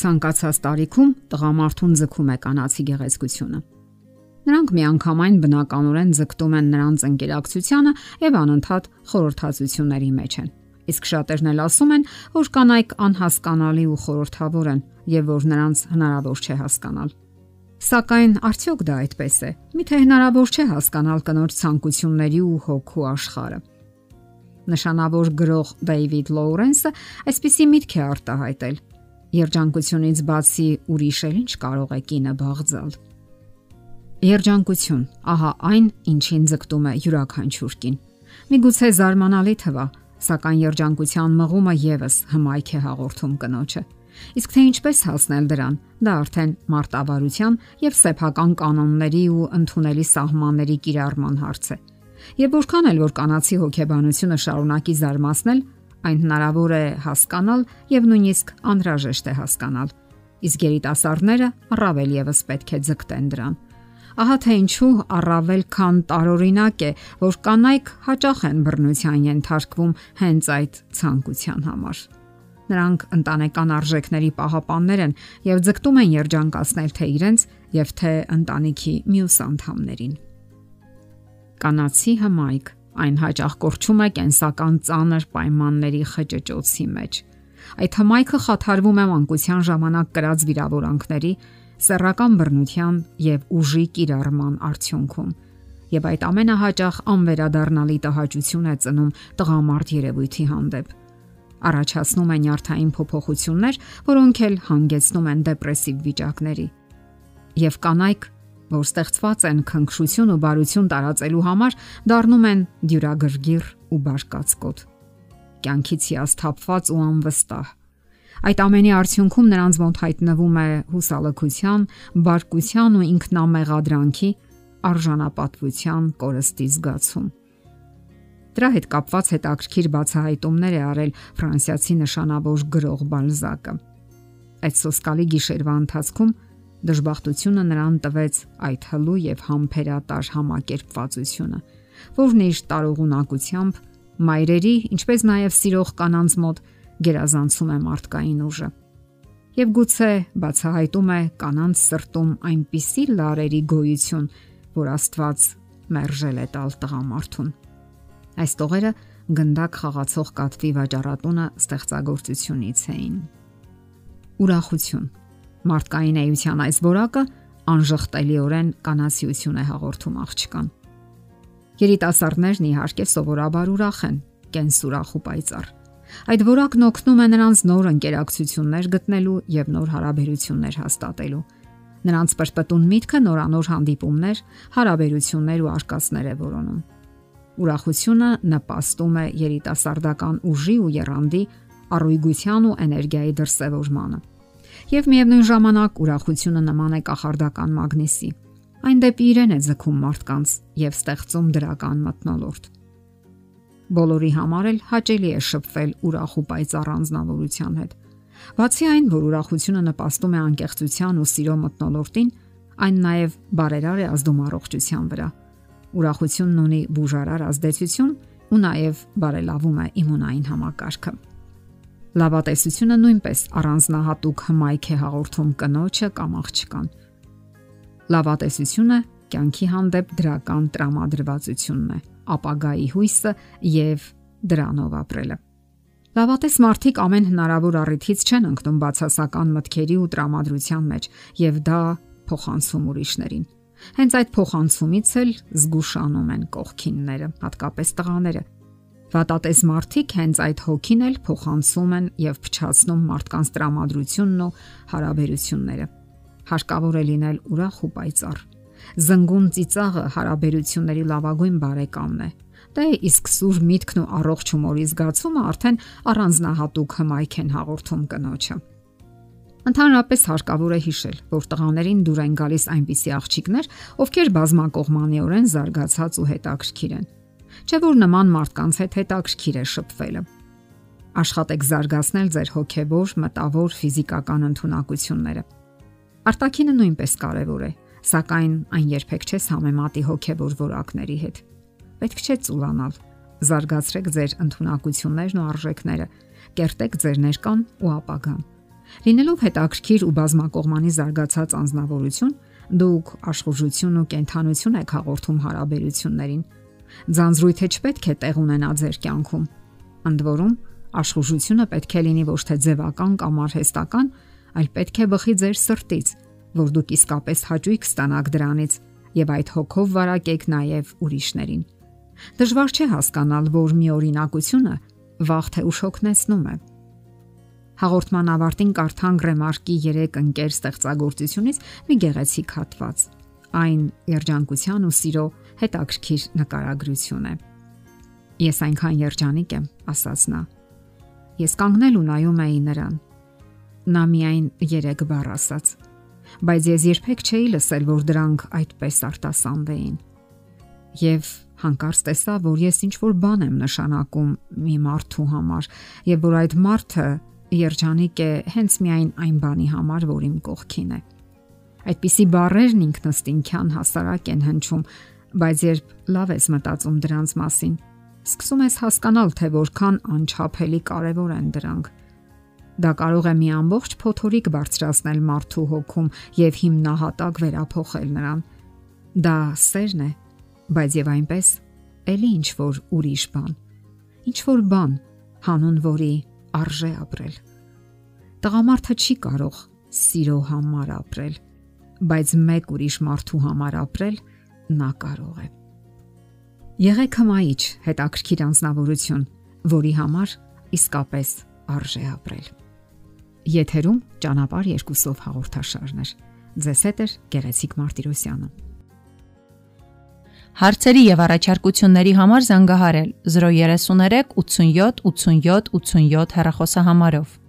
Ցանկացած տարիքում տղամարդուն ձգում է կանացի գեղեցկությունը։ Նրանք միանգամայն բնականորեն ձգտում են նրանց ընկերակցությանը եւ անընդհատ խորհրդածությունների մեջ են։ Իսկ շատերն էլ ասում են, որ կանայք անհասկանալի ու խորհրդավոր են եւ որ նրանց հնարավոր չէ հասկանալ։ Սակայն արդյոք դա այդպես է։ Միթե հնարավոր չէ հասկանալ կնոջ ցանկությունների ու հոգու աշխարհը։ Նշանավոր գրող Դեյվիդ Լոուրենսը այսպիսի միտք է արտահայտել Երջանկությունից բացի ուրիշ էլ ինչ կարող է կինը բաղձալ։ Երջանկություն, ահա այն, ինչին ձգտում է յուրաքանչյուր կին։ Միգուցե զարմանալի թվա, սակայն երջանկության մղումը եւս հմայք է հաղորդում կնոջը։ Իսկ թե ինչպես հասնել դրան, դա արդեն մարտավարության եւ սեփական կանոնների ու ընդունելի սահմանների կիրառման հարց է։ Եվ որքան էլ որ կանացի հոգեբանությունը շարունակի զարմացնել, Այն հնարավոր է հասկանալ եւ նույնիսկ անհրաժեշտ է հասկանալ։ Իսկ երիտասարդները առավել եւս պետք է ձգտեն դրան։ Ահա թե ինչու առավել քան տարօրինակ է, որ կանայք հաճախ են բռնության ենթարկվում հենց այդ ցանկության համար։ Նրանք ընտանեկան արժեքների պահապաններ են եւ ձգտում են երջանկացնել թե իրենց եւ թե ընտանիքի մյուս անդամներին։ Կանացի հմայք Այն հաճախ կորչում է կենսական ծանր պայմանների խճճոցի մեջ։ Այդ հմայքը խաթարվում է մանկության ժամանակ կրած վիրավորանքների, սեռական բռնության եւ ուժի կիրառման արդյունքում։ Եվ այդ ամենը հաճախ անվերադառնալի տհաճություն է ծնում տղամարդ երևույթի հանդեպ առաջացնում է նյարդային փոփոխություններ, որոնք էլ հանգեցնում են դեպրեսիվ վիճակների։ Եվ կանայք որ ստեղծված են քնքշություն ու բարություն տարածելու համար, դառնում են դյուրագրգիռ ու բարկացկոտ։ Կյանքից հիասթափված ու անվստահ։ Այդ ամենի արդյունքում նրանց մոտ հայտնվում է հուսալքության, բարկության ու ինքնամեղադրանքի, արժանապատվության կորստի զգացում։ Դրա հետ կապված հետաքրքիր բացահայտումներ է արել ֆրանսիացի նշանավոր գրող Բալզակը։ Այդ սոսկալի գիշերվա ընթացքում Դժբախտությունը նրան տվեց այդ հլու եւ համբերատար համակերպվածությունը, որն իր տարողունակությամբ մայրերի, ինչպես նաեւ սիրող կանանց մոտ գերազանցում է մարդկային ուժը։ Եվ գուցե բացահայտում է կանանց սրտում այնպիսի լարերի գոյություն, որ Աստված մերժել է տալ տղամարդուն։ Այս տողերը գնդակ խաղացող կատվի վաճառատունը ստեղծագործությունից էին։ Ուրախություն Մարդկային էության այս որակը անժխտելիորեն կանացիություն է հաղորդում աղջկան։ Երիտասարդներն իհարկե սովորաբար ուրախ են, կենսուրախ ու պայծառ։ Այդ որակն օգնում է նրանց նոր ընկերակցություններ գտնելու եւ նոր հարաբերություններ հաստատելու։ Նրանց պրպտուն միտքը նորանոր հանդիպումներ, հարաբերություններ ու արկածներ է որոնում։ Ուրախությունը նպաստում է երիտասարդական ուժի ու երանդի առույգության ու էներգիայի դրսևորմանը եւ միևնույն ժամանակ ուրախությունը նման է կախարդական մագնիսի։ Այն դեպի իրեն է ձգում մարդկանց եւ ստեղծում դրական մտնոլորտ։ Բոլորի համար էլ հաճելի է շփվել ուրախ ու պայծառ անznավորության հետ։ Բացի այն, որ ուրախությունը նպաստում է անկեղծության ու սիրո մտնոլորտին, այն նաև բարերար է ազդում առողջության վրա։ Ուրախությունն ունի բուժարար ազդեցություն ու նաև բարելավում է իմունային համակարգը։ Լավատեսությունը նույնպես առանձնահատուկ հմայք է հաղորդում կնոջը կամ աղջկան։ Լավատեսությունը կյանքի հանդեպ դրական տրամադրվածությունն է, ապագայի հույսը եւ դրանով ապրելը։ Լավատես մարդիկ ամեն հնարավոր առիթից չեն ընկնում բացասական մտքերի ու տրամադրության մեջ եւ դա փոխանցում ուրիշներին։ Հենց այդ փոխանցումից էլ զգուշանում են կողքինները, հատկապես տղաները, Վատատես մարդիկ հենց այդ հոգին էլ փոխանցում են եւ փչացնում մարդկանց տրամադրությունն ու հարաբերությունները։ Հարկավոր է լինել ուրախ ու պայծառ։ Զնգուն ծիծաղը հարաբերությունների լավագույն բարեկամն է։ Դե իսկ սուր միտքն ու առողջ հումորի զգացումը արդեն առանձնահատուկ հմայք են հաղորդում կնոջը։ Ընդհանրապես հարկավոր է հիշել, որ տղաներին դուր են գալիս այնպիսի աղջիկներ, ովքեր բազմակողմանիորեն զարգացած ու հետաքրքիր են Չէ որ նման մարդկանց հետ հետաքրքիր է շփվելը։ Աշխատեք զարգացնել ձեր հոգեվոր, մտավոր, ֆիզիկական ընտունակությունները։ Արտակինը նույնպես կարևոր է, սակայն այն երբեք չես համեմատի հոգեվոր որակների հետ։ Պետք չէ ծուլանալ։ Զարգացրեք ձեր ընտունակություններն ու արժեքները, կերտեք ձեր ներկան ու ապագան։ Լինելով հետաքրքիր ու բազմակողմանի զարգացած անznավորություն, դուք աշխուժություն ու կենթանություն եք հաղորդում հարաբերություններին։ Ձանձրույթը չպետք է տեղ ունենա ձեր կյանքում։ Ընդ որում, աշխուժությունը պետք է լինի ոչ թե ձևական կամ արհեստական, այլ պետք է բխի ձեր սրտից, որ դուք իսկապես հաճույք ստանաք դրանից եւ այդ հոգով վարակեք նաեւ ուրիշներին։ Դժվար չէ հասկանալ, որ մի օրինակությունը վաղ թե ուշ հոգնեցնում է։ Հաղորդման ավարտին կարդանք Ռեմարկի 3 ընկեր ստեղծագործությունից մի գեղեցիկ հատված։ Այն երջանկության ու սիրո հետաքրքիր նկարագրություն է։ Ես այնքան երջանիկ եմ, ասաց նա։ Ես կանգնել ու նայում էի նրան։ Նա միայն 3 բառ ասաց բայց ես երբեք չէի լսել, որ դրանք այդպես արտասանվեին։ Եվ հանկարծ տեսա, որ ես ինչ որ բան եմ նշանակում մի մարդու համար, եւ որ այդ մարդը երջանիկ է հենց միայն այն բանի համար, որ իմ կողքին է։ Այդպիսի բառերն ինքնստինքյան հասարակ են հնչում, բայց երբ լավ ես մտածում դրանց մասին, սկսում ես հասկանալ, թե որքան անչափելի կարևոր են դրանք Դա կարող է մի ամբողջ փոթորիկ բարձրացնել մարդու հոգում եւ հիմնահատակ վերափոխել նրան։ Դա սերն է, բայց եւ այնպես էլի ինչ որ ուրիշ բան։ Ինչ որ բան, հանուն որի արժե ապրել։ Տղամարդը չի կարող սիրո համար ապրել, բայց մեկ ուրիշ մարդու համար ապրել նա կարող է։ Եղեք հմայիչ հետաքրքիր անznավորություն, որի համար իսկապես արժե ապրել։ Եթերում ճանապար երկուսով հաղորդաշարներ։ Ձեզ հետ է Գեղեցիկ Մարտիրոսյանը։ Հարցերի եւ առաջարկությունների համար զանգահարել 033 87 87 87 հեռախոսահամարով։